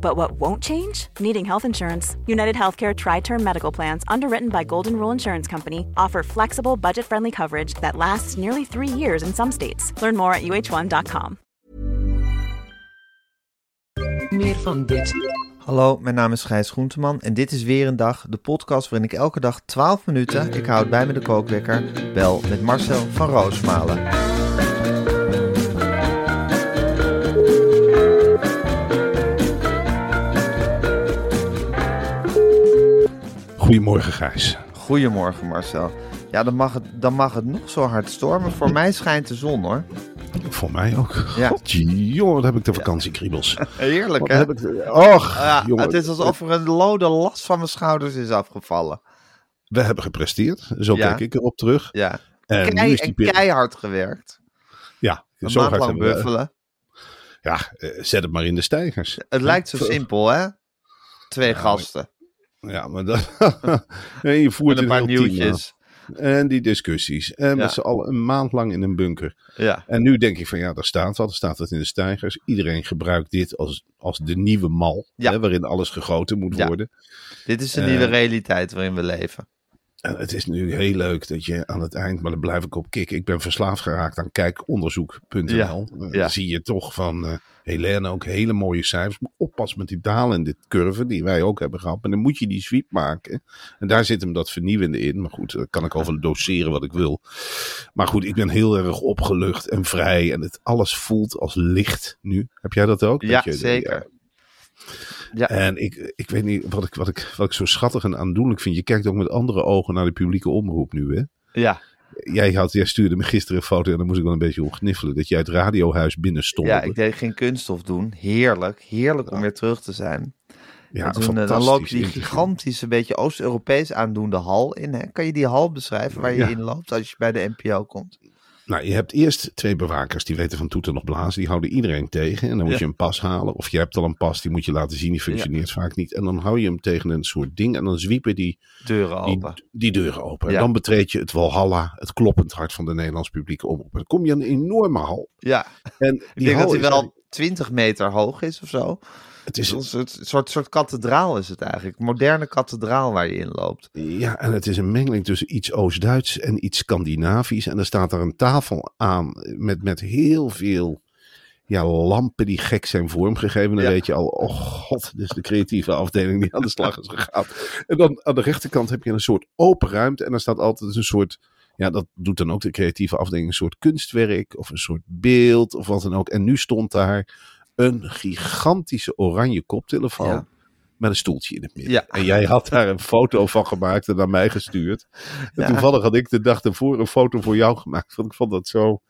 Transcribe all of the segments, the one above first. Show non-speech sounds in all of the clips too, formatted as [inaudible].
But what won't change? Needing health insurance. United Healthcare Tri Term Medical Plans, underwritten by Golden Rule Insurance Company, offer flexible, budget friendly coverage that lasts nearly three years in some states. Learn more at uh1.com. Meer van dit. Hallo, mijn naam is Gijs Groenteman en dit is weer een dag, de podcast waarin ik elke dag 12 minuten, ik houd bij me de kookwekker, bel met Marcel van Roosmalen. Goedemorgen Gijs. Goedemorgen Marcel. Ja, dan mag, het, dan mag het nog zo hard stormen. Voor mij schijnt de zon hoor. Voor mij ook. Ja. God, jongen, wat heb ik de vakantiekriebels. Heerlijk Wat hè? heb ik Och, Ja, jongen. het is alsof er een lode last van mijn schouders is afgevallen. We hebben gepresteerd. Zo Ja. kijk ik erop terug. Ja. En nu Kei, is die en peri- keihard gewerkt. Ja, Een zo hard lang hebben we- buffelen. Ja, eh, zet het maar in de stijgers. Het lijkt zo simpel hè? Twee maar- gasten. Ja, maar dat... [laughs] en je voert een paar nieuwtjes. En die discussies. En Ja. met z'n allen een maand lang in een bunker. Ja. En nu denk ik van ja, daar staat wat. Er staat het in de stijgers. Iedereen gebruikt dit als, als de nieuwe mal. Ja. Hè, waarin alles gegoten moet worden. Dit is de Eh, nieuwe realiteit waarin we leven. En het is nu heel leuk dat je aan het eind, maar daar blijf ik op kicken. Ik ben verslaafd geraakt aan kijkonderzoek.nl. Ja, Eh, ja. Dan zie je toch van eh Helene ook hele mooie cijfers. Moet oppassen met die dalen in dit curve die wij ook hebben gehad. Maar dan moet je die sweep maken. En daar zit hem dat vernieuwende in. Maar goed, daar kan ik over doseren wat ik wil. Maar goed, ik ben heel erg opgelucht en vrij. En het alles voelt als licht nu. Heb jij dat ook? Ja, Dat je- zeker. Ja. En ik, ik weet niet wat ik, wat, ik, wat ik zo schattig en aandoenlijk vind. Je kijkt ook met andere ogen naar de publieke omroep nu, hè? Ja. Jij, had, jij stuurde me gisteren een foto en daar moest ik wel een beetje om gniffelen. Dat jij het radiohuis binnenstond. ja, ik deed geen kunststof doen. Heerlijk. Heerlijk om weer terug te zijn. Ja, toen, eh, dan loop je die gigantische, beetje Oost-Europees aandoende hal in. Hè? Kan je die hal beschrijven waar je Ja. in loopt als je bij de NPO komt? Nou, je hebt eerst twee bewakers die weten van toeten nog blazen. Die houden iedereen tegen. En dan moet Ja. je een pas halen. Of je hebt al een pas, die moet je laten zien. Die functioneert vaak niet. En dan hou je hem tegen een soort ding. En dan zwiepen die, Deuren open. die deuren open. En Ja. dan betreed je het Walhalla, het kloppend hart van de Nederlands publieke omroep. En dan kom je aan een enorme hal. Ja, En ik denk dat hij wel 20 meter hoog is of zo. Het is een soort, soort, soort kathedraal is het eigenlijk. Moderne kathedraal waar je in loopt. Ja, en het is een mengeling tussen iets Oost-Duits en iets Scandinavisch. En er staat er een tafel aan met, met heel veel ja, lampen die gek zijn vormgegeven. Dan Ja. weet je al, oh god, dit is de creatieve afdeling die aan de slag is gegaan. En dan aan de rechterkant heb je een soort open ruimte. En dan staat altijd een soort, ja, dat doet dan ook de creatieve afdeling, een soort kunstwerk of een soort beeld of wat dan ook. En nu stond daar een gigantische oranje koptelefoon. Ja. Met een stoeltje in het midden. Ja. En jij had daar een foto van gemaakt en naar mij gestuurd. En Ja. toevallig had ik de dag ervoor een foto voor jou gemaakt. Want ik vond dat zo.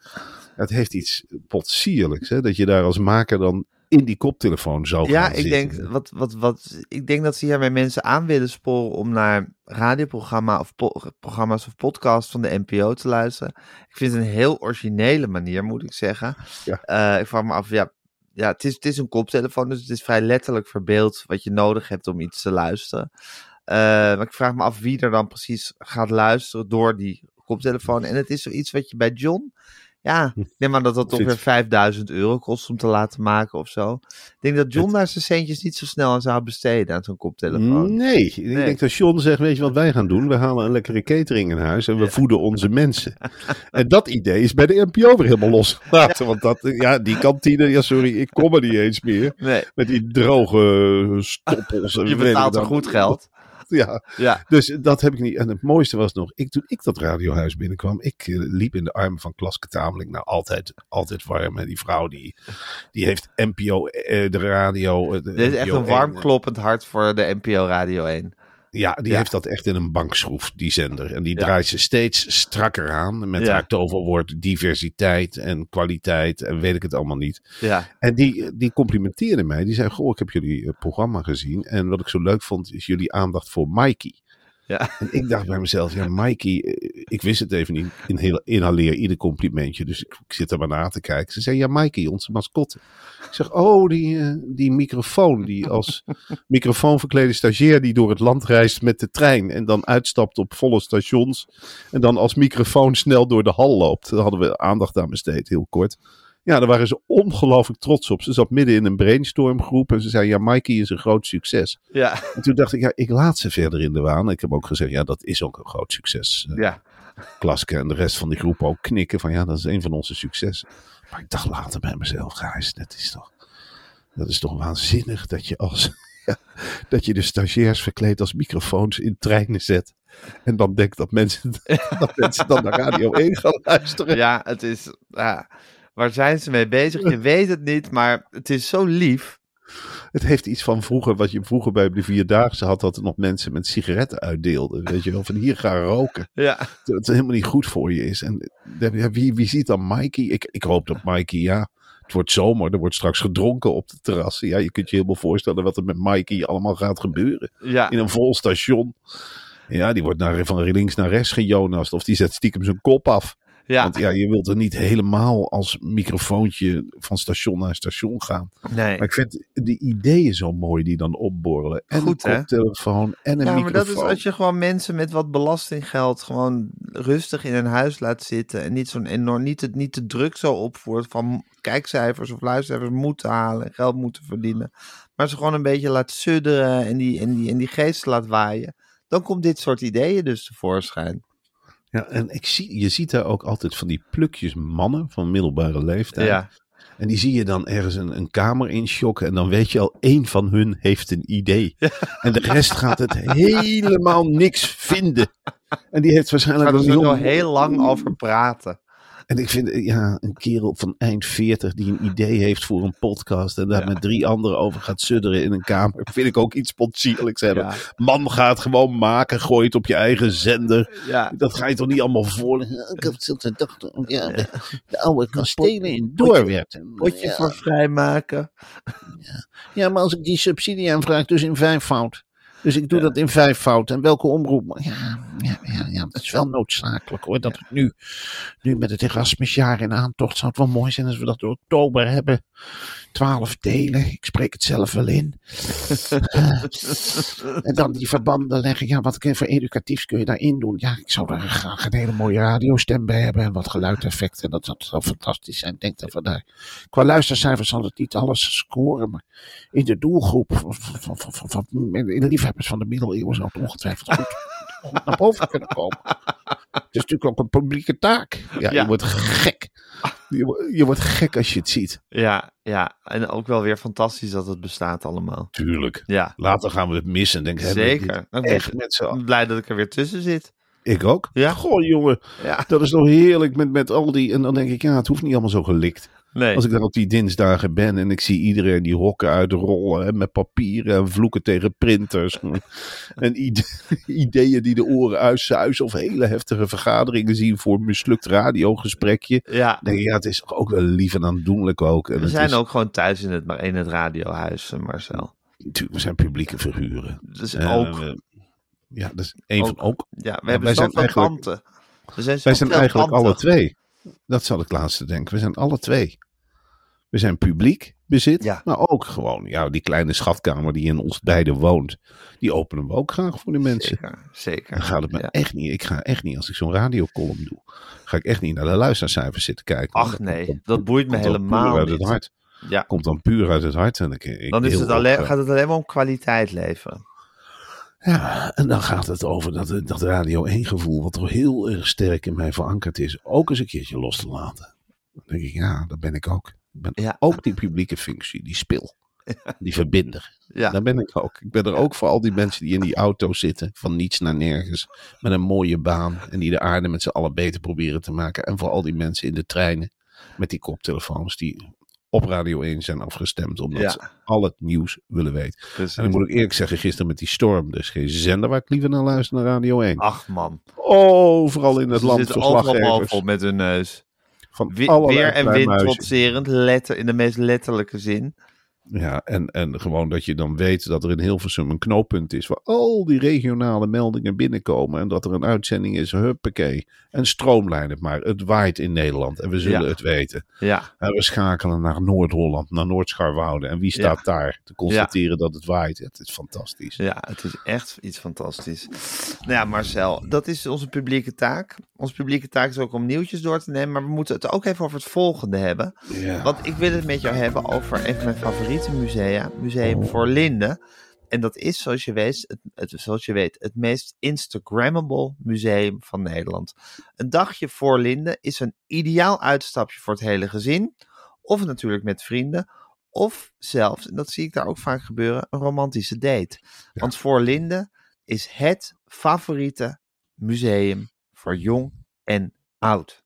Het heeft iets potsierlijks. Hè? Dat je daar als maker dan in die koptelefoon zou gaan Ja, ik zitten. denk, wat, wat, wat, ik denk dat ze hiermee mensen aan willen sporen om naar radioprogramma of programma's of podcasts van de NPO te luisteren. Ik vind het een heel originele manier, moet ik zeggen. Ja. Eh, ik vraag me af, ja, ja het, is, het is een koptelefoon, dus het is vrij letterlijk verbeeld wat je nodig hebt om iets te luisteren. Eh, maar ik vraag me af wie er dan precies gaat luisteren door die koptelefoon. En het is zoiets wat je bij John. Ja, ik neem aan dat dat ongeveer 5000 euro kost om te laten maken of zo. Ik denk dat John daar zijn centjes niet zo snel aan zou besteden aan zo'n koptelefoon. Nee, ik Nee. denk dat John zegt, weet je wat wij gaan doen? We halen een lekkere catering in huis en we voeden onze mensen. en dat idee is bij de NPO weer helemaal losgelaten. Want dat, ja, die kantine, ja sorry, ik kom er niet eens meer. Nee, Met die droge stoppels. en je betaalt er goed geld. [laughs] Ja, Ja, dus dat heb ik niet. En het mooiste was nog, ik, toen ik dat radiohuis binnenkwam, ik eh, liep in de armen van Klaske Tameling. Nou, altijd, altijd warm. hè. Die vrouw die, die heeft NPO, eh, de radio. eh, de dit is echt een warm 1, kloppend hart voor de NPO Radio 1. Ja, die Ja. heeft dat echt in een bankschroef, die zender. En die Ja. draait ze steeds strakker aan met Ja. haar toverwoord diversiteit en kwaliteit en weet ik het allemaal niet. Ja, En die, die complimenteerde mij. Die zei, goh, ik heb jullie eh, programma gezien. En wat ik zo leuk vond, is jullie aandacht voor Mikey. Ja. En ik dacht bij mezelf, ja, Mikey, eh, ik wist het even niet. Inhale- Inhaleer ieder complimentje. Dus ik, ik zit er maar na te kijken. Ze zei, ja, Mikey, onze mascotte. Ik zeg, oh, die, eh, die microfoon. Die als [laughs] microfoon verklede stagiair die door het land reist met de trein. En dan uitstapt op volle stations. En dan als microfoon snel door de hal loopt. Daar hadden we aandacht aan besteed, heel kort. Ja, daar waren ze ongelooflijk trots op. Ze zat midden in een brainstormgroep. En ze zei, ja, Mikey is een groot succes. Ja. En toen dacht ik, ja, ik laat ze verder in de waan. Ik heb ook gezegd, ja, dat is ook een groot succes. Eh, Ja. Klaske en de rest van die groep ook knikken van, ja, dat is een van onze successen. Maar ik dacht later bij mezelf, Gijs, dat is toch, dat is toch waanzinnig dat je als, [laughs] ja, dat je de stagiairs verkleed als microfoons in treinen zet. En dan denkt dat mensen, [laughs] dat mensen dan naar Radio 1 gaan luisteren. Ja, het is. Ja. Waar zijn ze mee bezig? Je weet het niet, maar het is zo lief. Het heeft iets van vroeger, wat je vroeger bij de Vierdaagse had, dat er nog mensen met sigaretten uitdeelden. Weet je wel, van hier gaan roken. Ja. dat het helemaal niet goed voor je is. En ja, wie, wie ziet dan Mikey? Ik, ik hoop dat Mikey, ja, het wordt zomer, er wordt straks gedronken op de terrassen. Ja, je kunt je helemaal voorstellen wat er met Mikey allemaal gaat gebeuren. Ja. In een vol station. Ja, die wordt naar, van links naar rechts gejonast. Of die zet stiekem zijn kop af. Ja. Want ja, je wilt er niet helemaal als microfoontje van station naar station gaan. Nee. Maar ik vind die ideeën zo mooi die dan opborrelen. En Goed, een hè? koptelefoon en een Ja, maar microfoon. dat is als je gewoon mensen met wat belastinggeld gewoon rustig in een huis laat zitten. En niet zo'n enorm, niet, het, niet te druk zo opvoert van kijkcijfers of luistercijfers moeten halen en geld moeten verdienen. Maar ze gewoon een beetje laat sudderen en die, en die, en die geest laat waaien. Dan komt dit soort ideeën dus tevoorschijn. Ja, en ik zie, je ziet daar ook altijd van die plukjes mannen van middelbare leeftijd. Ja. En die zie je dan ergens een, een kamer inschokken. En dan weet je al, één van hun heeft een idee. En de rest gaat het helemaal niks vinden. En die heeft waarschijnlijk Daar we heel- wel heel lang over praten. En ik vind, eh, ja, een kerel van eind 40 die een [laughs] idee heeft voor een podcast. En daar Ja. met drie anderen over gaat sudderen in een kamer. Vind ik ook iets potsierlijks hebben. Ja. Man gaat gewoon maken, gooi het op je eigen zender. Ja. Dat ga je toch niet allemaal voorleggen? [laughs] Ik heb zitten dachten, ja, de, de oude kastelen in Doorwerth. Potje ja, voor vrijmaken. ja, maar als ik die subsidie aanvraag, dus in vijfvoud. Dus ik doe dat in vijfvoud. En welke omroep? Ja, ja, ja, ja, dat is wel noodzakelijk hoor. Dat het nu, nu met het Erasmusjaar in aantocht zou het wel mooi zijn als we dat in oktober hebben. Twaalf delen. Ik spreek het zelf wel in. Eh, en dan die verbanden leggen. Ja, wat voor educatiefs kun je daarin doen? Ja, ik zou daar graag een hele mooie radiostem bij hebben. En wat geluideffecten. Dat, dat zou fantastisch zijn. Ik Denk dat we daar. Qua luistercijfers zal het niet alles scoren. Maar in de doelgroep. Van, de liefhebbers van de middeleeuwen zou het ongetwijfeld goed, naar boven kunnen komen. Het is natuurlijk ook een publieke taak. Ja, Ja. je wordt gek. Je, wo- je wordt gek als je het ziet. Ja, ja. En ook wel weer fantastisch dat het bestaat allemaal. Tuurlijk. Ja, Later gaan we het missen. Dit zeker. Ik Echt ben met z'n blij dat ik er weer tussen zit. Ik ook. Ja. Goh, jongen. Ja. Dat is toch heerlijk met, met al die. En dan denk ik, ja, het hoeft niet allemaal zo gelikt. Nee. Als ik dan op die dinsdagen ben en ik zie iedereen die hokken uitrollen en met papieren en vloeken tegen printers. [laughs] en ide- [laughs] ideeën die de oren uitzuizen of hele heftige vergaderingen zien voor een mislukt radiogesprekje. Ja, Dan denk ik, ja, het is ook wel lief en aandoenlijk ook. En we zijn is, ook gewoon thuis in het, in het radiohuis, eh, Marcel. natuurlijk, we zijn publieke verhuren. Dus Eh, ook, ja, dat is een van Ook. ja, we wij hebben zijn zoveel eigenlijk- kanten. We zijn, Wij zijn eigenlijk kanten. alle twee. Dat zal ik laatste denken. We zijn alle twee. We zijn publiek bezit, Ja. maar ook gewoon ja, die kleine schatkamer die in ons beiden woont. Die openen we ook graag voor de mensen. Zeker, zeker. Dan gaat het me Ja. echt niet. Ik ga echt niet als ik zo'n radiocolumn doe. Ga ik echt niet naar de luistercijfers zitten kijken. Ach nee, dat boeit me komt dan helemaal puur uit het hart. Ja, Komt dan puur uit het hart. En ik, ik dan is het alleen, gaat het alleen maar om kwaliteit leveren. Ja, en dan gaat het over dat, dat Radio 1 gevoel, wat toch heel erg sterk in mij verankerd is, ook eens een keertje los te laten. Dan denk ik, ja, dat ben ik ook. Ik ben Ja. ook die publieke functie, die spil, [laughs] die verbinder. Ja, Daar ben ik ook. Ik ben er ook voor al die mensen die in die auto zitten, van niets naar nergens, met een mooie baan en die de aarde met z'n allen beter proberen te maken. En voor al die mensen in de treinen met die koptelefoons die op Radio 1 zijn afgestemd, omdat Ja. ze al het nieuws willen weten. En dan moet ik eerlijk zeggen, gisteren met die storm, dus geen zender waar ik liever naar luister dan Radio 1. ach man, Overal in het ze land verslaggevers. op met hun neus. Van We- weer en wind trotserend, letter, in de meest letterlijke zin. Ja, en, en gewoon dat je dan weet dat er in Hilversum een knooppunt is waar al die regionale meldingen binnenkomen. En dat er een uitzending is, huppakee. En stroomlijn het maar. Het waait in Nederland en we zullen Ja. het weten. Ja, En we schakelen naar Noord-Holland, naar Noord-Scharwoude. En wie staat daar te constateren dat het waait? Het is fantastisch. ja, het is echt iets fantastisch. Nou ja, Marcel, dat is onze publieke taak. Onze publieke taak is ook om nieuwtjes door te nemen, maar we moeten het ook even over het volgende hebben. Ja. Want ik wil het met jou hebben over een van mijn favoriete musea, Museum voor Linden. En dat is, zoals je, weet, het, het, zoals je weet, het meest Instagrammable museum van Nederland. Een dagje voor Linden is een ideaal uitstapje voor het hele gezin. Of natuurlijk met vrienden. Of zelfs, en dat zie ik daar ook vaak gebeuren, een romantische date. Want voor Linden is het favoriete museum voor jong en oud.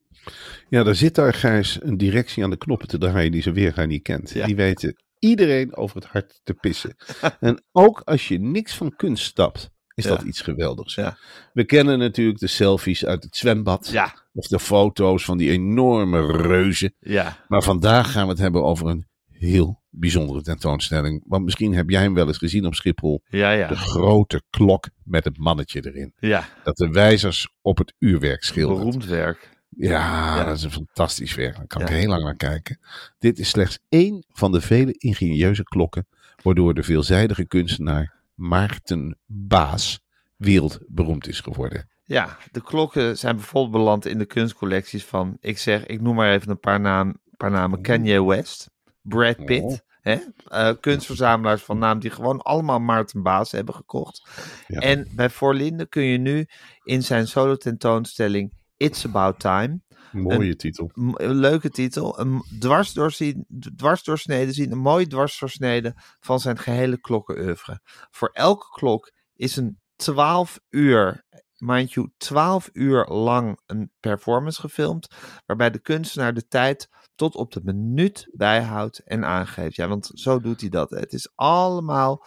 Ja, daar zit daar, Gijs, een directie aan de knoppen te draaien die ze weerga niet kent. Ja. Die weten iedereen over het hart te pissen. [laughs] en ook als je niks van kunst stapt, is Ja. dat iets geweldigs. Ja. We kennen natuurlijk de selfies uit het zwembad. Ja, Of de foto's van die enorme reuzen. ja, Maar vandaag gaan we het hebben over een heel bijzondere tentoonstelling. Want misschien heb jij hem wel eens gezien op Schiphol. ja, De ja. grote klok met het mannetje erin. Ja, Dat de wijzers op het uurwerk schildert. beroemd werk. Ja, Ja. dat is een fantastisch werk. Daar kan Ja. ik heel lang naar kijken. Dit is slechts één van de vele ingenieuze klokken. waardoor de veelzijdige kunstenaar Maarten Baas wereldberoemd is geworden. Ja, de klokken zijn bijvoorbeeld beland in de kunstcollecties van, ik zeg, ik noem maar even een paar, naam, paar namen. Kanye West, Brad Pitt. Oh. Hè? Eh, kunstverzamelaars van naam die gewoon allemaal Maarten Baas hebben gekocht. Ja. En bij Voorlinde kun je nu in zijn solo tentoonstelling It's About Time Mooie titel. Een leuke titel. Een dwarsdoorzien, dwarsdoorsnede zien. Een mooie dwarsdoorsnede van zijn gehele klokkenoeuvre. Voor elke klok is een 12 uur, mind you, 12 uur lang een performance gefilmd. Waarbij de kunstenaar de tijd tot op de minuut bijhoudt en aangeeft. Ja, want zo doet hij dat. Het is allemaal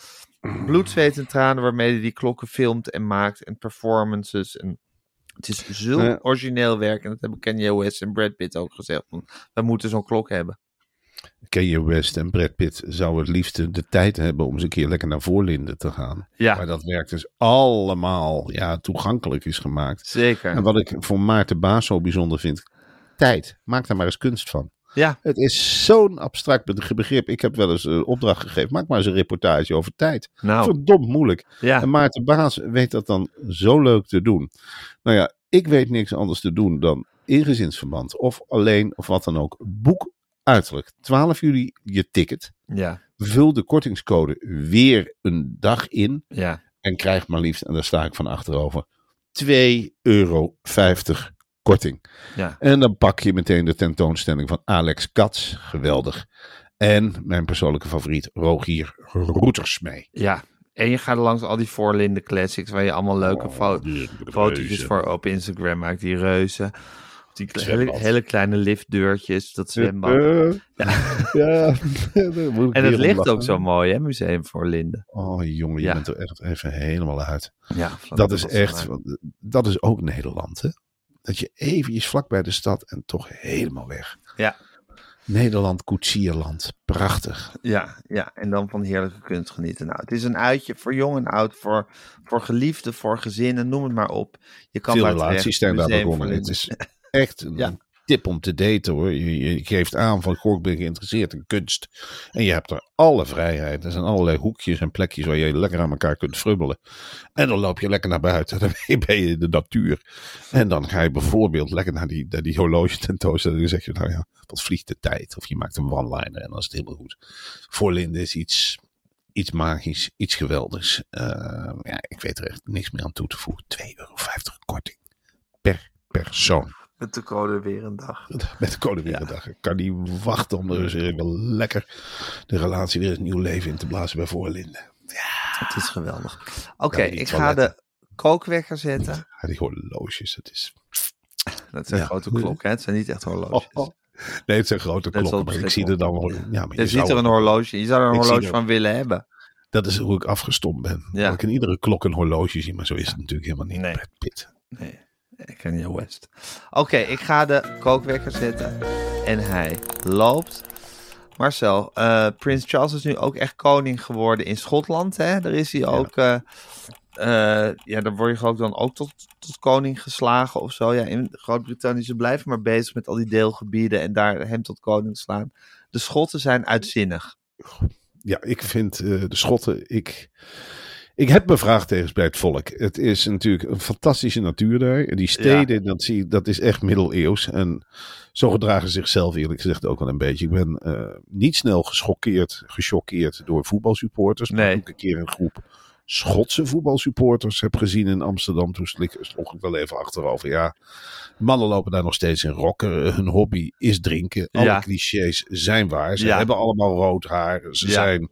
bloed, zweet en tranen waarmee hij die klokken filmt en maakt. En performances en... Het is zulk Ja. origineel werk. En dat hebben Kanye West en Brad Pitt ook gezegd. Wij moeten zo'n klok hebben. Kanye West en Brad Pitt zouden het liefst de tijd hebben om eens een keer lekker naar Voorlinden te gaan. Ja, Maar dat werk dus allemaal ja, toegankelijk is gemaakt. zeker. En wat ik voor Maarten Baas zo bijzonder vind, tijd. Maak daar maar eens kunst van. Ja, Het is zo'n abstract begrip. Ik heb wel eens een opdracht gegeven. Maak maar eens een reportage over tijd. nou, Verdomd moeilijk. ja. En Maarten Baas weet dat dan zo leuk te doen. Nou ja, ik weet niks anders te doen dan in gezinsverband of alleen of wat dan ook. Boek uiterlijk. 12 juli je ticket. Ja, Vul de kortingscode weer een dag in. ja. En krijg maar liefst, en daar sta ik van achterover, 2,50 euro korting. Ja, En dan pak je meteen de tentoonstelling van Alex Katz. Geweldig. En mijn persoonlijke favoriet, Rogier Roeters mee. ja. En je gaat langs al die Voorlinde classics waar je allemaal leuke fo die fotootjes reuzen. voor op Instagram maakt. Die reuzen. Die hele, kleine liftdeurtjes, dat zwembad. Ja. ja, [laughs] En het ligt lachen. ook zo mooi, hè, Museum Voorlinde. Oh jongen, je Ja. bent er echt even helemaal uit. Ja, Dat is was echt, dat is ook Nederland hè. Dat je eventjes vlak bij de stad en toch helemaal weg. Ja. Nederland, koetsierland. Prachtig. Ja, ja, en dan van heerlijke kunst genieten. Nou, het is een uitje voor jong en oud, voor, voor geliefden, voor gezinnen, noem het maar op. Je kan Veel relaties zijn daar begonnen. Het is echt [laughs] een Ja. Tip om te daten hoor. Je, je geeft aan van goh, ik ben geïnteresseerd in kunst. En je hebt er alle vrijheid. Er zijn allerlei hoekjes en plekjes waar je lekker aan elkaar kunt frubbelen. En dan loop je lekker naar buiten. [laughs] Dan ben je in de natuur. En dan ga je bijvoorbeeld lekker naar die, die horloge tentoonstelling. Dan zeg je nou ja, wat vliegt de tijd. Of je maakt een one-liner en dan is het helemaal goed. Voorlinde is iets, iets magisch, iets geweldigs. Eh, ja, ik weet er echt niks meer aan toe te voegen. 2,50 euro korting per persoon. Met de code weer een dag. [laughs] Met de code weer een dag. Ik kan niet wachten om er eens even lekker de relatie weer een nieuw leven in te blazen bij Voorlinden. Het is geweldig. Oké, Ja, ik ga de kookwekker zetten. Ja, die horloges, het is... Dat zijn Ja. grote klokken, hè? Het zijn niet echt horloges. Oh, [laughs] oh. Nee, het zijn grote klokken, maar ik zie er dan wel... Ja, maar Je je ziet er een horloge. Je zou er een horloge er- van willen hebben. Dat is hoe ik afgestomd ben. Ja. Dat ik in iedere klok een horloge zie, maar zo is het natuurlijk helemaal niet. Nee. Pitt. Nee, [laughs] ik ken je West. Oké, ik ga de kookwekker zetten. En hij loopt. Marcel, eh, Prins Charles is nu ook echt koning geworden in Schotland. Hè? Daar is hij ook. eh, eh, ja, daar word je ik dan ook tot, tot koning geslagen of zo. Ja, in Groot-Brittannië ze blijven maar bezig met al die deelgebieden en daar hem tot koning slaan. De Schotten zijn uitzinnig. Ja, ik vind eh, de Schotten. Ik, ik heb mijn vraagtekens bij het volk. Het is natuurlijk een fantastische natuur daar. Die steden, dat, zie, dat is echt middeleeuws. En zo gedragen ze zichzelf eerlijk gezegd ook wel een beetje. Ik ben eh, niet snel geschokkeerd, gechoqueerd door voetbalsupporters. Maar Nee. toen ik een keer een groep Schotse voetbalsupporters heb gezien in Amsterdam. Toen sloeg ik wel even achterover. Ja, mannen lopen daar nog steeds in rokken. Hun hobby is drinken. Alle Ja. clichés zijn waar. Ze Ja. hebben allemaal rood haar. Ze Ja. zijn...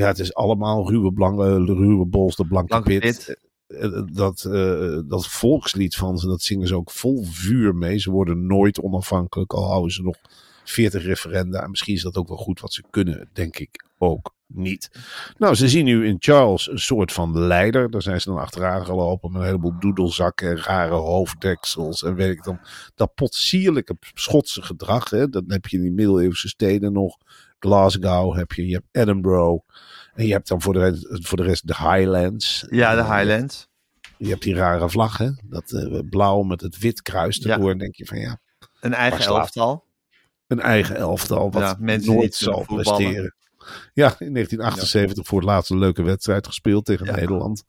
Ja, het is allemaal ruwe, blanke, ruwe bolster, blanke, Blanke pit. pit. Eh, Dat, eh, dat volkslied van ze, dat zingen ze ook vol vuur mee. Ze worden nooit onafhankelijk, al houden ze nog 40 referenda. En misschien is dat ook wel goed wat ze kunnen, denk ik ook niet. Nou, ze zien nu in Charles een soort van leider. Daar zijn ze dan achteraan gelopen met een heleboel doedelzakken en rare hoofddeksels. En weet ik dan, dat potsierlijke Schotse gedrag. Hè, dat heb je in die middeleeuwse steden nog. Glasgow heb je, je hebt Edinburgh. En je hebt dan voor de, rest- voor de rest de Highlands. Ja, de Eh, Highlands. je hebt die rare vlag, hè? Dat eh, blauw met het wit kruis Ja. erdoor. En denk je van ja, Een eigen elftal. een eigen elftal wat Ja, mensen nooit zal presteren. Ja, in 1978 voor het laatst een leuke wedstrijd gespeeld tegen Ja. Nederland.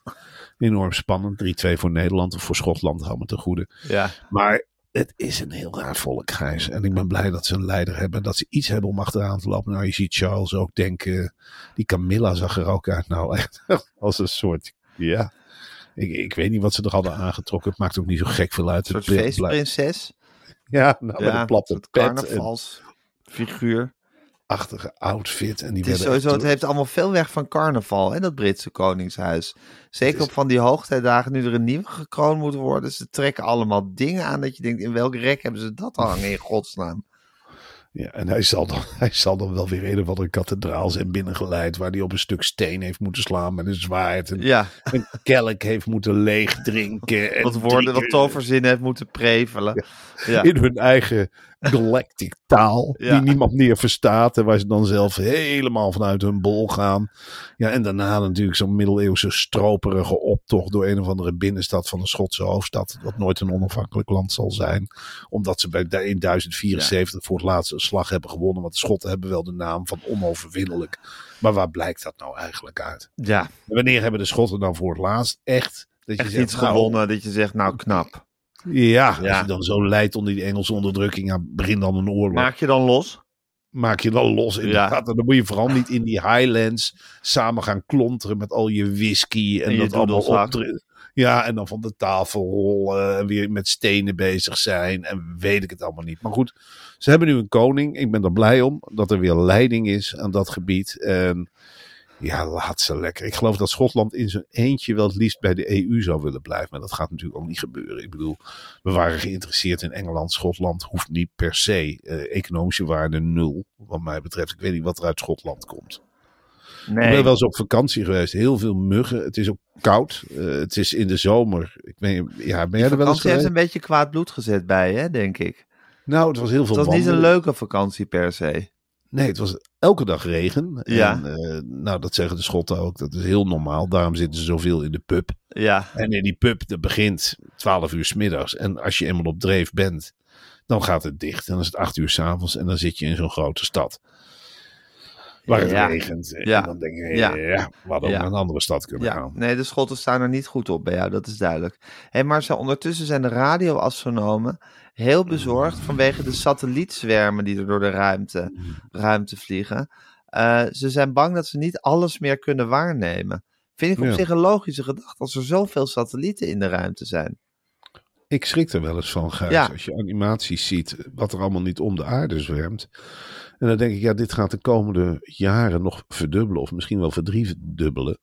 Enorm spannend. 3-2 voor Nederland of voor Schotland, hou me ten goede. Ja. Maar het is een heel raar volk, Gijs. En ik ben blij dat ze een leider hebben. Dat ze iets hebben om achteraan te lopen. Nou, je ziet Charles ook denken. Die Camilla zag er ook uit. Nou, echt [laughs] als een soort. Ja. Ik, ik weet niet wat ze er hadden aangetrokken. Het maakt ook niet zo gek veel uit. Een soort feestprinses. Ja, nou, met een platte pet. En carnavalsfiguur. Achtige outfit. En die Het, sowieso, het heeft allemaal veel weg van carnaval, hè, dat Britse koningshuis. Zeker is- op van die hoogtijdagen, nu er een nieuwe gekroond moet worden. Ze trekken allemaal dingen aan dat je denkt, in welk rek hebben ze dat hangen [laughs] in godsnaam? Ja, en hij zal, dan, [laughs] hij zal dan wel weer een of andere kathedraal zijn binnengeleid. Waar hij op een stuk steen heeft moeten slaan met een zwaard. En Ja, een kelk heeft moeten leegdrinken. [laughs] En wat woorden, drie wat toverzinnen heeft moeten prevelen. Ja, In hun eigen galactic taal. Ja. Die niemand meer verstaat. En waar ze dan zelf helemaal vanuit hun bol gaan. Ja, en daarna natuurlijk zo'n middeleeuwse stroperige optocht. Door een of andere binnenstad van de Schotse hoofdstad. Wat nooit een onafhankelijk land zal zijn. Omdat ze bij, in 1074 voor het laatst een slag hebben gewonnen. Want de Schotten hebben wel de naam van onoverwinnelijk. Maar waar blijkt dat nou eigenlijk uit? ja En wanneer hebben de Schotten dan voor het laatst echt... Dat je echt zegt, iets nou, gewonnen dat je zegt, nou knap. Ja, als je dan zo leidt onder die Engelse onderdrukking, ja, begin dan een oorlog. Maak je dan los? Maak je dan los inderdaad. En dan moet je vooral niet in die Highlands samen gaan klonteren met al je whisky en, En je dat allemaal optreden. Ja, en dan van de tafel rollen en weer met stenen bezig zijn en weet ik het allemaal niet. Maar goed, ze hebben nu een koning. Ik ben er blij om dat er weer leiding is aan dat gebied. En ja, laat ze lekker. Ik geloof dat Schotland in zijn eentje wel het liefst bij de EU zou willen blijven. Maar dat gaat natuurlijk ook niet gebeuren. Ik bedoel, we waren geïnteresseerd in Engeland. Schotland hoeft niet per se. eh, economische waarde nul, wat mij betreft. Ik weet niet wat er uit Schotland komt. Ik ben Nee, wel eens op vakantie geweest. Heel veel muggen. Het is ook koud. Eh, het is in de zomer. Ik weet, ja, ben jij er wel eens vakantie heeft geweest? een beetje kwaad bloed gezet bij, hè, denk ik. Nou, het was heel veel Het was niet een leuke vakantie per se. Nee, het was elke dag regen. Ja. En, eh, nou, dat zeggen de Schotten ook. Dat is heel normaal. Daarom zitten ze zoveel in de pub. Ja, En in die pub, dat begint 12 uur 's middags. En als je eenmaal op dreef bent, dan gaat het dicht. En dan is het 8 uur 's avonds en dan zit je in zo'n grote stad. Waar het Ja. regent. En Ja. dan denk je, Ja. ja, we hadden ook naar een andere stad kunnen gaan. nee, de Schotten staan er niet goed op bij jou, dat is duidelijk. Hé, maar ondertussen zijn de radioastronomen heel bezorgd vanwege de satellietswermen die er door de ruimte, ruimte vliegen. Eh, ze zijn bang dat ze niet alles meer kunnen waarnemen. Vind ik op zich een logische gedachte als er zoveel satellieten in de ruimte zijn. Ik schrik er wel eens van, Gijs, Ja. als je animaties ziet wat er allemaal niet om de aarde zwermt. En dan denk ik, ja, dit gaat de komende jaren nog verdubbelen of misschien wel verdriedubbelen.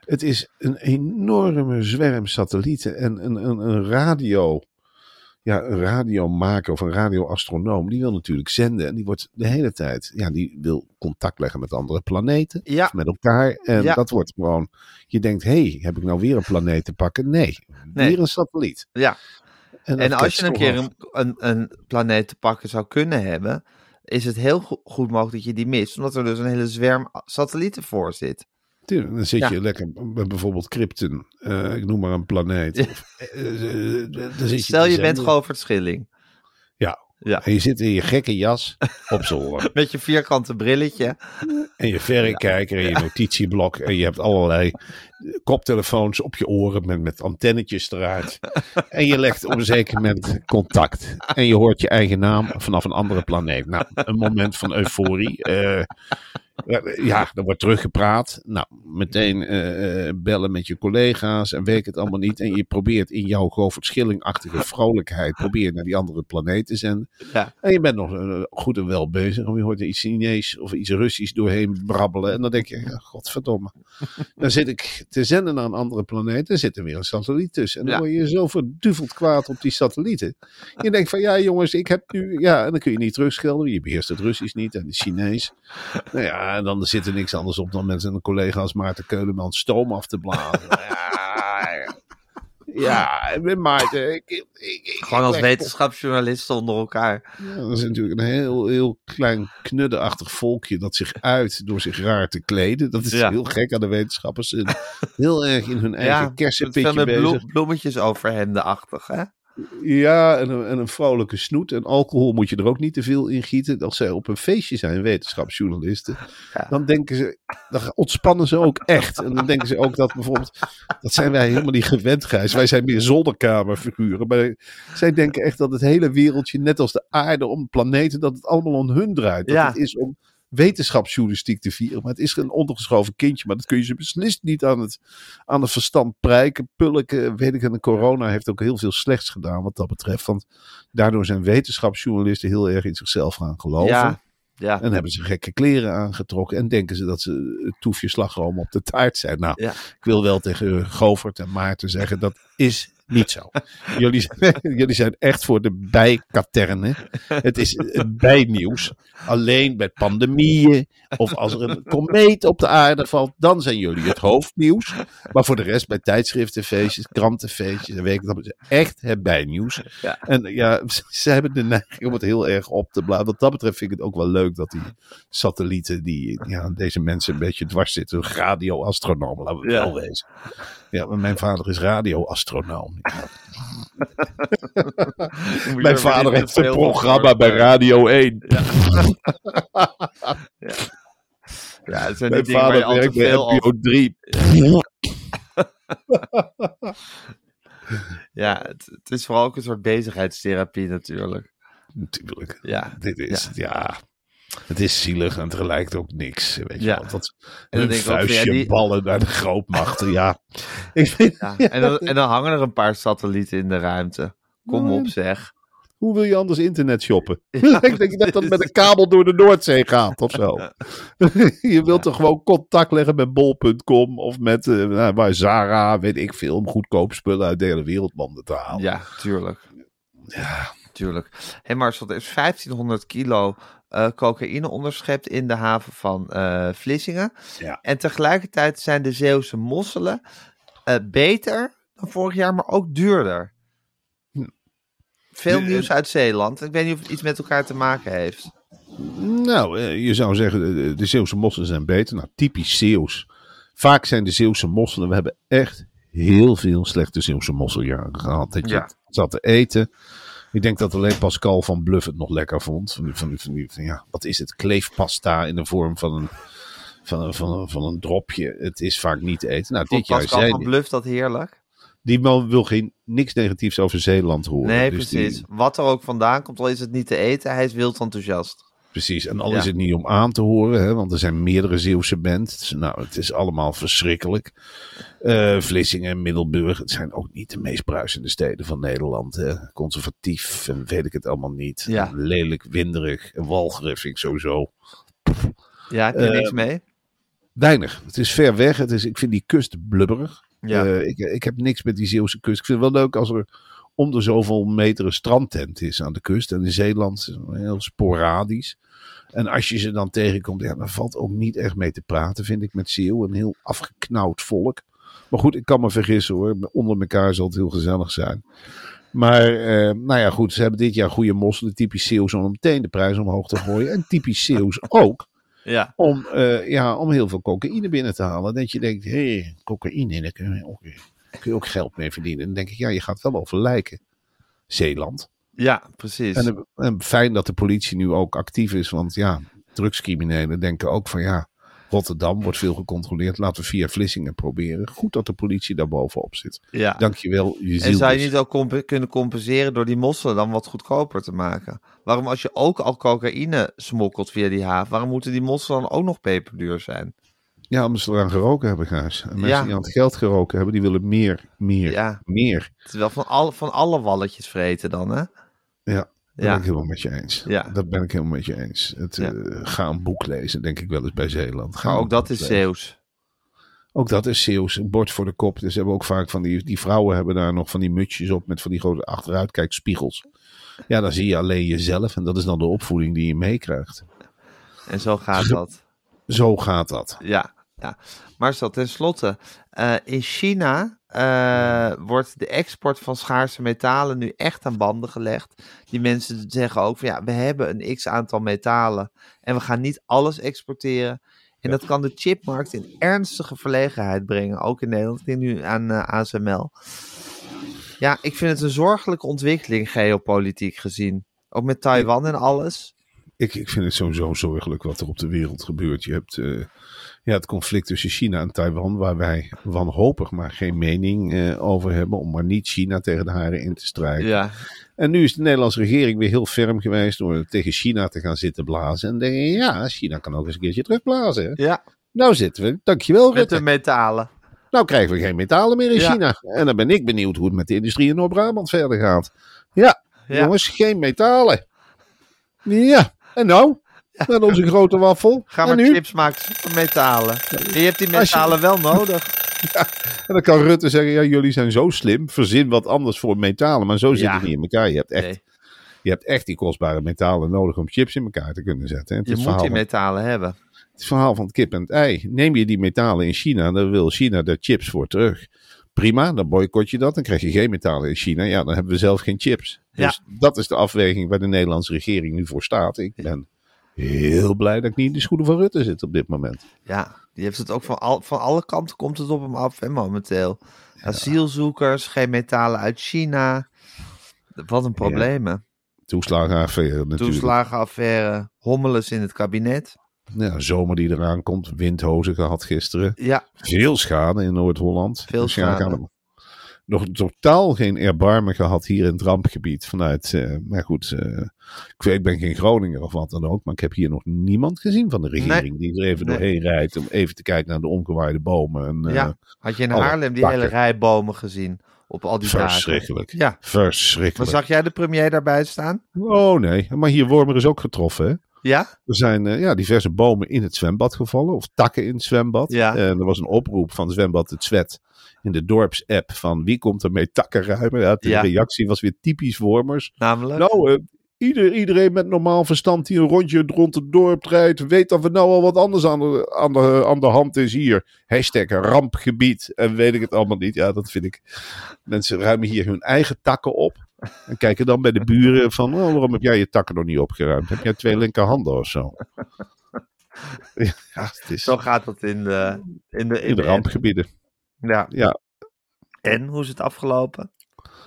Het is een enorme zwerm satellieten en een, een, een radio, ja, een radiomaker of een radioastronoom, die wil natuurlijk zenden en die wordt de hele tijd, ja, die wil contact leggen met andere planeten, Ja. of met elkaar. En Ja. dat wordt gewoon, je denkt, hé, hey, heb ik nou weer een planeet te pakken? Nee, Nee. weer een satelliet. Ja. En als je een keer een, een planeet te pakken zou kunnen hebben, is het heel go- goed mogelijk dat je die mist. Omdat er dus een hele zwerm satellieten voor zit. Tuurlijk, dan zit Ja. je lekker met bijvoorbeeld Krypton, eh, ik noem maar een planeet. [laughs] Of, eh, eh, dan zit je Stel te je bent zenden. Govert Schilling. Ja. En je zit in je gekke jas op zolder. [laughs] Met je vierkante brilletje. En je verrekijker en je notitieblok. En je hebt allerlei koptelefoons op je oren met, met antennetjes eruit. En je legt op een zeker moment contact. En je hoort je eigen naam vanaf een andere planeet. Nou, een moment van euforie. Eh, ja, er wordt teruggepraat. Nou, meteen eh, eh, bellen met je collega's en weet het allemaal niet. En je probeert in jouw Govert Schilling-achtige vrolijkheid probeer je naar die andere planeet te zenden. Ja. En je bent nog eh, goed en wel bezig. Of je hoort iets Chinees of iets Russisch doorheen brabbelen. En dan denk je, ja, godverdomme. Dan zit ik te zenden naar een andere planeet. En zit er weer een satelliet tussen. En dan word je zo verduveld kwaad op die satellieten. Je denkt van, ja jongens, ik heb nu... Ja, en dan kun je niet terugschilderen. Je beheerst het Russisch niet en het Chinees. Nou ja, en dan zit er niks anders op dan met een collega als Maarten Keuleman stoom af te blazen. [laughs] ja, ja, ik ben Maarten. Ik, ik, ik, Gewoon als wetenschapsjournalisten onder elkaar. ja, dat is natuurlijk een heel, heel klein knuddeachtig volkje dat zich uit door zich raar te kleden. Dat is Ja. heel gek aan de wetenschappers. Heel erg in hun [laughs] eigen Ja, kersenpitje met bezig. bloem- bloemetjes overhemdenachtig, hè? Ja, en een, en een vrolijke snoet. En alcohol moet je er ook niet te veel in gieten. Als zij op een feestje zijn, wetenschapsjournalisten, Ja. dan denken ze, dan ontspannen ze ook echt. En dan denken ze ook dat bijvoorbeeld, dat zijn wij helemaal niet gewend, Gijs. Wij zijn meer zolderkamerfiguren. Maar zij denken echt dat het hele wereldje, net als de aarde om planeten, dat het allemaal om hun draait. Dat Ja. het is om wetenschapsjournalistiek te vieren. Maar het is een ondergeschoven kindje. Maar dat kun je ze beslist niet aan het, aan het verstand prijken, pulken. Weet ik, en de corona heeft ook heel veel slechts gedaan wat dat betreft. Want daardoor zijn wetenschapsjournalisten heel erg in zichzelf gaan geloven. Ja, ja. En hebben ze gekke kleren aangetrokken. En denken ze dat ze het toefje slagroom op de taart zijn. Nou, Ja. ik wil wel tegen Govert en Maarten zeggen, dat is niet zo. Jullie, [laughs] jullie zijn echt voor de bijkaternen. Het is het bijnieuws. Alleen bij pandemieën of als er een komeet op de aarde valt, dan zijn jullie het hoofdnieuws. Maar voor de rest bij tijdschriftenfeestjes, krantenfeestjes, en weet ik, echt het bijnieuws. Ja. En ja, ze hebben de neiging om het heel erg op te blazen. Wat dat betreft vind ik het ook wel leuk dat die satellieten die ja, deze mensen een beetje dwars zitten, radioastronomen, laten we Ja. wel wezen. Ja, maar mijn vader is radioastronoom. [laughs] Mijn vader heeft een programma bij Radio 1. [laughs] Ja, het zijn Mijn die dingen vader te werkt bij veel over... NPO 3. Ja, het, het is vooral ook een soort bezigheidstherapie natuurlijk. Natuurlijk. Ja, Dit is, ja. Het is zielig en tegelijk ook niks. Weet je Ja. wel. Dat, En een ook ja, vuistje die- ballen naar de grootmachten. Ja. Ik [laughs] vind, ja. En, dan, [laughs] en dan hangen er een paar satellieten in de ruimte. Kom op zeg. Hoe wil je anders internet shoppen? [laughs] ik denk dat dat met een kabel door de Noordzee gaat of zo. je wilt toch gewoon contact leggen met bol.com of met waar Zara, weet ik veel, om goedkoop spullen uit de hele wereldlanden te halen. Ja, tuurlijk. Ja. Tuurlijk. Hé Marcel, er is 1500 kilo eh, cocaïne onderschept in de haven van eh, Vlissingen. Ja. En tegelijkertijd zijn de Zeeuwse mosselen eh, beter dan vorig jaar, maar ook duurder. Hm. Veel De- nieuws uit Zeeland. Ik weet niet of het iets met elkaar te maken heeft. Nou, je zou zeggen, de, Zeeuwse mosselen zijn beter. Nou, typisch Zeeuws. Vaak zijn de Zeeuwse mosselen, we hebben echt heel veel slechte Zeeuwse mosseljaren gehad. Dat je Ja. zat te eten. Ik denk dat alleen Pascal van Bluff het nog lekker vond. Van, van, van, van, ja, wat is het? Kleefpasta in de vorm van een, van, een, van, een, van een dropje. Het is vaak niet te eten. Nou, dit Pascal zei van Bluff dat heerlijk? Die man wil geen, niks negatiefs over Zeeland horen. Nee, Dus die- precies. Wat er ook vandaan komt, al is het niet te eten, hij is wild enthousiast. Precies, en al Ja. is het niet om aan te horen, hè, want er zijn meerdere Zeeuwse bands. Nou, het is allemaal verschrikkelijk. Eh, Vlissingen, Middelburg, het zijn ook niet de meest bruisende steden van Nederland. Hè. Conservatief en weet ik het allemaal niet. Ja. Lelijk, winderig en walgerig vind ik sowieso. Ja, heb je Eh, niks mee? Weinig. Het is ver weg. Het is, ik vind die kust blubberig. Ja. Eh, ik, ik heb niks met die Zeeuwse kust. Ik vind het wel leuk als er om de zoveel meter een strandtent is aan de kust. En in Zeeland heel sporadisch. En als je ze dan tegenkomt, ja, dan valt ook niet echt mee te praten, vind ik, met Zeeuw. Een heel afgeknauwd volk. Maar goed, ik kan me vergissen hoor. Onder elkaar zal het heel gezellig zijn. Maar, eh, nou ja, goed, ze hebben dit jaar goede mosselen. Typisch Zeeuws om meteen de prijs omhoog te gooien. En typisch Zeeuws [laughs] ook Ja. om, eh, ja, om heel veel cocaïne binnen te halen. Dat je denkt, hé, hey, cocaïne, daar kun je, ook, kun je ook geld mee verdienen. Dan denk ik, ja, je gaat wel over lijken. Zeeland. Ja, precies. En, en fijn dat de politie nu ook actief is, want ja, drugscriminelen denken ook van ja, Rotterdam wordt veel gecontroleerd, laten we via Vlissingen proberen. Goed dat de politie daar bovenop zit. ja. Dankjewel, je En zou je dus. niet ook comp- kunnen compenseren door die mosselen dan wat goedkoper te maken? Waarom als je ook al cocaïne smokkelt via die haven, waarom moeten die mosselen dan ook nog peperduur zijn? Ja, omdat ze eraan geroken hebben, Gijs. En mensen Ja. die aan het geld geroken hebben, die willen meer, meer, Ja. meer. Terwijl van, al, van alle walletjes vreten dan, hè? Ja, dat ben ik helemaal met je eens. Ja. Dat ben ik helemaal met je eens. Het, Ja. eh, ga een boek lezen, denk ik wel eens bij Zeeland. Ga Maar ook dat is. Zeeuws. Ook dat is Zeeuws. Een bord voor de kop. Dus hebben ook vaak van die, die vrouwen hebben daar nog van die mutsjes op met van die grote achteruitkijkspiegels. Ja, dan zie je alleen jezelf en dat is dan de opvoeding die je meekrijgt. En zo gaat dat. Zo gaat dat. Ja, ja. Marcel, tenslotte. eh in China eh, wordt de export van schaarse metalen nu echt aan banden gelegd. Die mensen zeggen ook van ja, we hebben een x aantal metalen en we gaan niet alles exporteren. En dat kan de chipmarkt in ernstige verlegenheid brengen, ook in Nederland. Ik denk nu aan eh, ASML. Ja, ik vind het een zorgelijke ontwikkeling geopolitiek gezien. Ook met Taiwan en alles. Ik, ik vind het sowieso zorgelijk wat er op de wereld gebeurt. Je hebt ja, het conflict tussen China en Taiwan, waar wij wanhopig maar geen mening eh, over hebben, om maar niet China tegen de haren in te strijken. Ja, En nu is de Nederlandse regering weer heel ferm geweest door tegen China te gaan zitten blazen. En denk je, ja, China kan ook eens een keertje terugblazen. hè. ja Nou zitten we, dankjewel met Rutte. de metalen. Nou krijgen we geen metalen meer in Ja. China. En dan ben ik benieuwd hoe het met de industrie in Noord-Brabant verder gaat. Ja, Ja. jongens, geen metalen. Ja, en nou? [laughs] Met onze grote waffel. Ga maar nu? chips maken van metalen. En je hebt die je- metalen wel nodig. [laughs] En dan kan Rutte zeggen, ja, jullie zijn zo slim. Verzin wat anders voor metalen. Maar zo zit Ja. het niet in elkaar. Je hebt, echt, Nee, je hebt echt die kostbare metalen nodig om chips in elkaar te kunnen zetten. En je moet die van, metalen hebben. het verhaal van het kip en het ei. Neem je die metalen in China, dan wil China de chips voor terug. Prima, dan boycott je dat. Dan krijg je geen metalen in China. Ja, dan hebben we zelf geen chips. Ja. Dus dat is de afweging waar de Nederlandse regering nu voor staat. Ik ben heel blij dat ik niet in de schoenen van Rutte zit op dit moment. Ja, die heeft het ook van, al, van alle kanten komt het op hem af hè, momenteel. Asielzoekers, geen metalen uit China. Wat een probleem. Toeslagenaffaire natuurlijk. Toeslagenaffaire, hommeles in het kabinet. Ja, zomer die eraan komt. Windhozen gehad gisteren. Ja, Veel schade in Noord-Holland. Veel Dus ja, schade. Nog totaal geen erbarmen gehad hier in het rampgebied. Vanuit, eh, maar goed, eh, ik, weet, ik ben geen Groninger of wat dan ook. Maar ik heb hier nog niemand gezien van de regering die er even Nee. doorheen rijdt. Om even te kijken naar de omgewaaide bomen. En, eh, ja. Had je in Haarlem die hele rij bomen gezien? Op al die dagen. Verschrikkelijk. Ja. Maar Verschrikkelijk. zag jij de premier daarbij staan? Oh nee, maar hier Wormer is ook getroffen. Hè? Ja? Er zijn eh, ja, diverse bomen in het zwembad gevallen, of takken in het zwembad. Ja. En er was een oproep van het zwembad Het Zwet in de dorpsapp van wie komt er mee takken ruimen. Ja, de Ja. reactie was weer typisch Wormers. Namelijk? Nou, eh, ieder, iedereen met normaal verstand die een rondje rond het dorp rijdt, weet dat we nou al wat anders aan de, aan de, aan de hand is hier. Hashtag rampgebied en weet ik het allemaal niet. Ja, dat vind ik. Mensen ruimen hier hun eigen takken op. En kijken dan bij de buren van, oh, waarom heb jij je takken nog niet opgeruimd? Heb jij twee linkerhanden of zo? [laughs] Ja, het is Zo gaat dat in de, in de, in de rampgebieden. Ja. Ja, En, hoe is het afgelopen?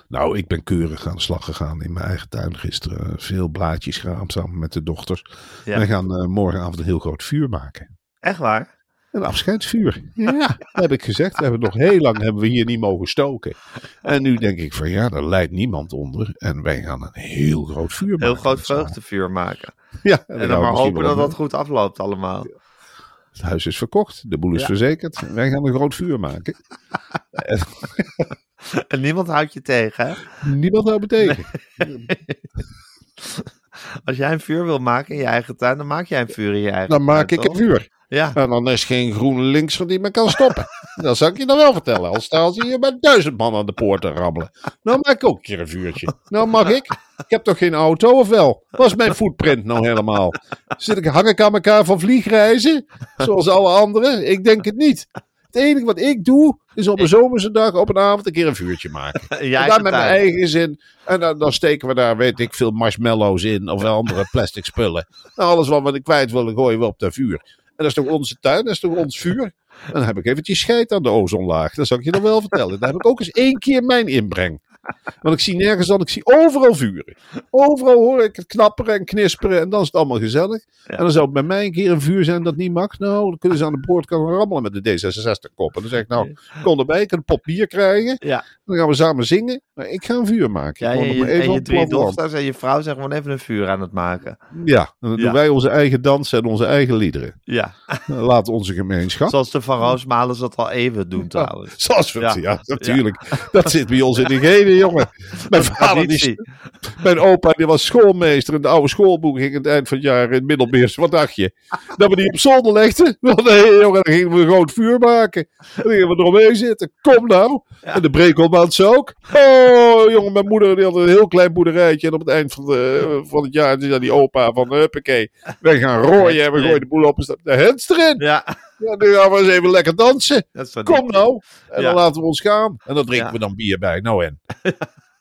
nou, ik ben keurig aan de slag gegaan in mijn eigen tuin gisteren. Veel blaadjes geraamd samen met de dochters. Ja. We gaan eh, morgenavond een heel groot vuur maken. Echt waar? Een afscheidsvuur. [laughs] Ja, dat heb ik gezegd. We hebben nog heel lang hebben we hier niet mogen stoken. En nu denk ik van ja, daar leidt niemand onder. En wij gaan een heel groot vuur maken. Heel groot vreugdevuur maken. Ja, En dan maar hopen dat dat goed afloopt allemaal. Het huis is verkocht. De boel is Ja. verzekerd. Wij gaan een groot vuur maken. [laughs] En niemand houdt je tegen, hè? Niemand houdt me tegen. Als jij een vuur wil maken in je eigen tuin, dan maak jij een vuur in je eigen Dan tuin. maak ik een vuur. Ja, En dan is geen groene linkser die me kan stoppen. [laughs] dat zal ik je dan wel vertellen. Al staan ze hier met duizend man aan de poort te rammelen. Nou maak ik ook een keer een vuurtje. Nou mag ik. Ik heb toch geen auto of wel? Wat is mijn footprint nou helemaal? Zit ik, hang ik aan elkaar van vliegreizen? Zoals alle anderen? Ik denk het niet. Het enige wat ik doe, is op een zomerse dag, op een avond, een keer een vuurtje maken. [laughs] Jij en met mijn eigen zin. En dan, dan steken we daar, weet ik veel, marshmallows in. Of andere plastic spullen. Nou, alles wat we kwijt willen, gooien we op dat vuur. En dat is toch onze tuin, dat is toch ons vuur? En dan heb ik eventjes scheid aan de ozonlaag. Dat zal ik je nog wel vertellen. Dan heb ik ook eens één keer mijn inbreng. Want ik zie nergens dan, ik zie overal vuren. Overal hoor ik het knapperen en knisperen en dan is het allemaal gezellig. En dan zou het bij mij een keer een vuur zijn dat niet mag. Nou, dan kunnen ze aan de boordkant rammelen met de D66-kop. En dan zeg ik, nou, kom erbij, ik kan een pot bier krijgen. Ja. Dan gaan we samen zingen. Maar ik ga een vuur maken. Ja, Ik je, even en je dochters en je vrouw zijn gewoon even een vuur aan het maken. Ja, dan doen wij onze eigen dansen en onze eigen liederen. Ja, Laat onze gemeenschap. zoals de Van Roosmalen dat al even doen trouwens. Zoals we Ja. natuurlijk. Dat zit bij ons in de jongen. [laughs] Mijn vader, die, mijn opa, die was schoolmeester. In de oude schoolboek ging aan het eind van het jaar in het Middelmeers. Wat dacht je? Dat we die op zolder legden? [laughs] Nee, jongen, dan gingen we een groot vuur maken. Dan gingen we eromheen zitten. Kom nou. En de brekelmans ook. Oh, jongen, mijn moeder die had een heel klein boerderijtje. En op het eind van, de, van het jaar zei die opa van, huppakee, wij gaan rooien en we gooien de boel op en de hens erin. Ja, Ja, nu gaan we eens even lekker dansen. Kom nou. En dan laten we ons gaan. En dan drinken we dan bier bij. Nou en.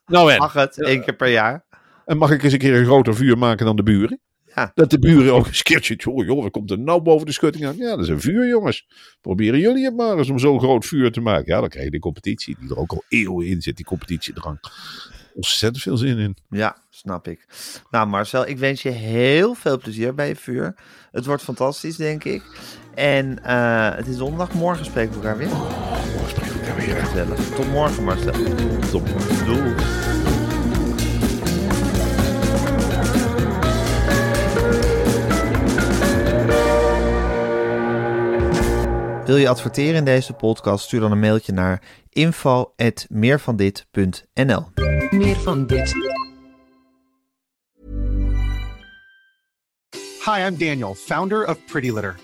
Nou en. Mag het, één keer per jaar. En mag ik eens een keer een groter vuur maken dan de buren? Ja. Dat de buren ook eens een keertje, joh, joh, wat komt er nou boven de schutting aan? Ja, dat is een vuur, jongens. Proberen jullie het maar eens om zo'n groot vuur te maken. Ja, dan krijg je de competitie, die er ook al eeuwen in zit, die competitiedrang. Ontzettend veel zin in. Ja, snap ik. Nou Marcel, ik wens je heel veel plezier bij je vuur. Het wordt fantastisch, denk ik. En eh, het is zondag. Morgen spreken we elkaar weer. Morgen spreken we elkaar weer. Gezellig. Tot morgen, Marcel. Tot morgen. Doei. Wil je adverteren in deze podcast? Stuur dan een mailtje naar info@meervandit.nl. Meer van dit. Hi, I'm Daniel, founder of Pretty Litter.